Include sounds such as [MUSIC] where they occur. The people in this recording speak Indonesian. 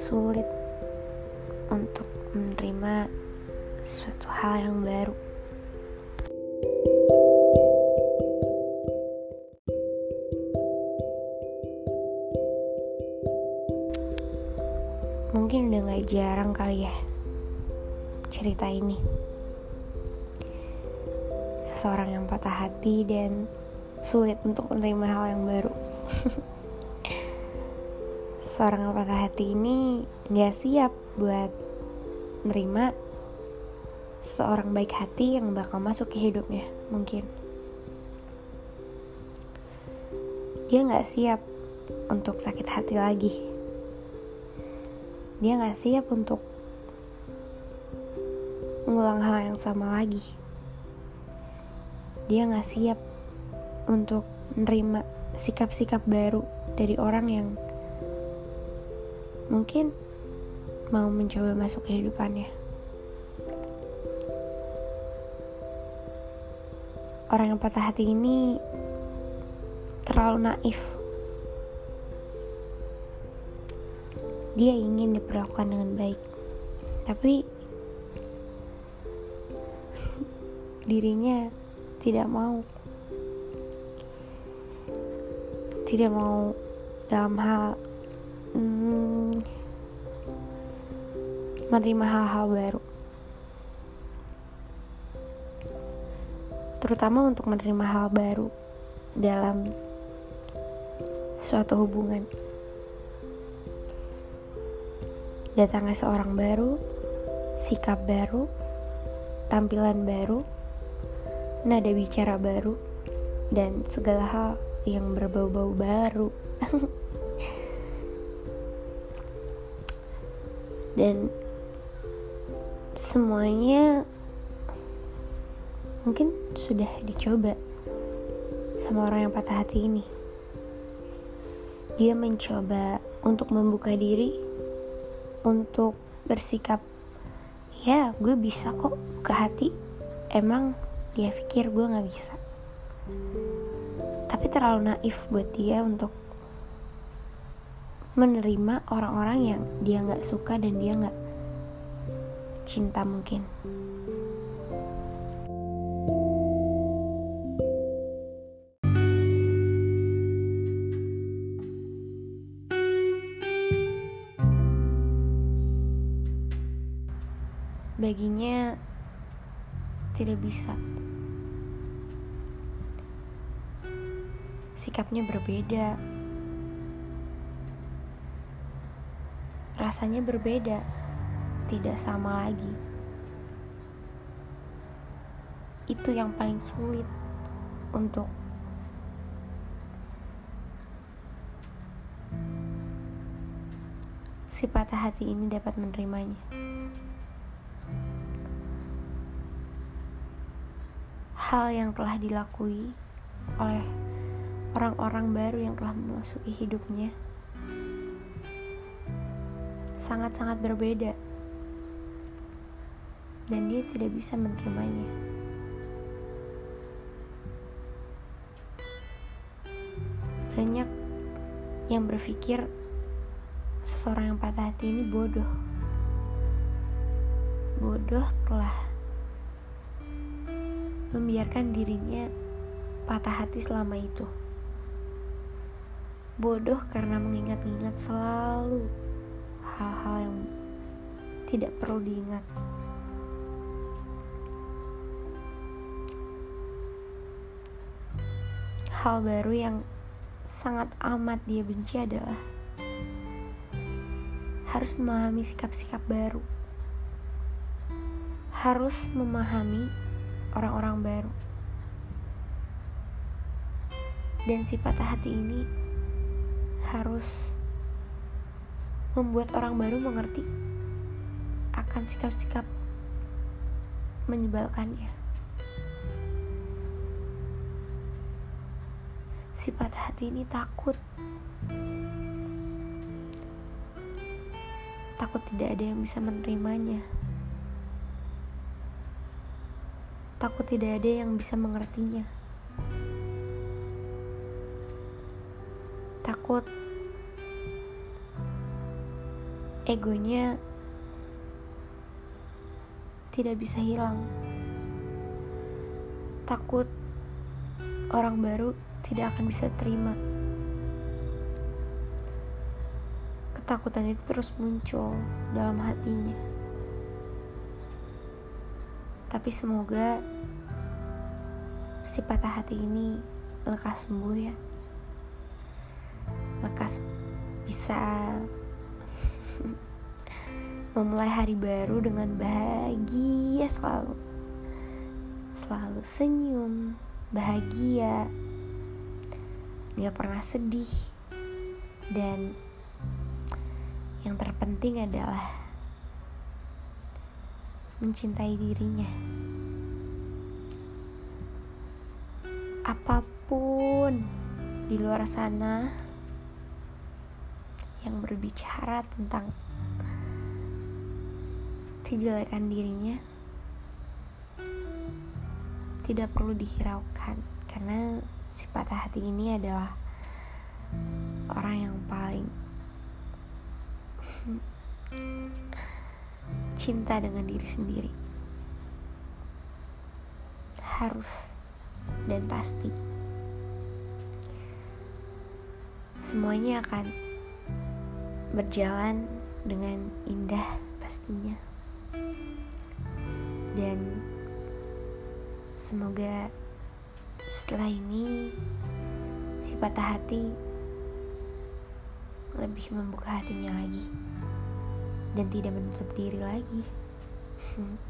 sulit untuk menerima suatu hal yang baru. Mungkin udah gak jarang kali ya cerita ini. Seseorang yang patah hati dan sulit untuk menerima hal yang baru. [LAUGHS] Seorang patah hati ini gak siap buat menerima seorang baik hati yang bakal masuk ke hidupnya mungkin. Dia gak siap untuk sakit hati lagi dia gak siap untuk mengulang hal yang sama lagi. Dia gak siap untuk menerima sikap-sikap baru dari orang yang mungkin mau mencoba masuk kehidupannya. Orang yang patah hati ini terlalu naif. Dia ingin diperlakukan dengan baik. Tapi [LAUGHS] dirinya tidak mau. Tidak mau dalam hal hmm, menerima hal-hal baru. Terutama untuk menerima hal baru dalam suatu hubungan. Datangnya seorang baru, sikap baru, tampilan baru, nada bicara baru, dan segala hal yang berbau-bau baru. [LAUGHS] dan semuanya mungkin sudah dicoba sama orang yang patah hati ini. Dia mencoba untuk membuka diri untuk bersikap ya gue bisa kok ke hati emang dia pikir gue nggak bisa tapi terlalu naif buat dia untuk menerima orang-orang yang dia nggak suka dan dia nggak cinta mungkin baginya tidak bisa. Sikapnya berbeda. Rasanya berbeda, tidak sama lagi. Itu yang paling sulit untuk si patah hati ini dapat menerimanya. hal yang telah dilakui oleh orang-orang baru yang telah memasuki hidupnya sangat-sangat berbeda dan dia tidak bisa menerimanya. Banyak yang berpikir seseorang yang patah hati ini bodoh. Bodoh telah membiarkan dirinya patah hati selama itu. Bodoh karena mengingat-ingat selalu hal-hal yang tidak perlu diingat. Hal baru yang sangat amat dia benci adalah harus memahami sikap-sikap baru. Harus memahami orang-orang baru. Dan si patah hati ini harus membuat orang baru mengerti akan sikap-sikap menyebalkannya. Si patah hati ini takut. Takut tidak ada yang bisa menerimanya. takut tidak ada yang bisa mengertinya. Takut egonya tidak bisa hilang. Takut orang baru tidak akan bisa terima. Ketakutan itu terus muncul dalam hatinya. Tapi semoga si patah hati ini lekas sembuh ya. Lekas bisa [LAUGHS] memulai hari baru dengan bahagia selalu. Selalu senyum, bahagia, gak pernah sedih, dan yang terpenting adalah mencintai dirinya. Apa pun di luar sana yang berbicara tentang kejelekan dirinya tidak perlu dihiraukan karena si patah hati ini adalah orang yang paling cinta dengan diri sendiri. Harus dan pasti. Semuanya akan berjalan dengan indah pastinya dan semoga setelah ini si patah hati lebih membuka hatinya lagi dan tidak menutup diri lagi. [LAUGHS]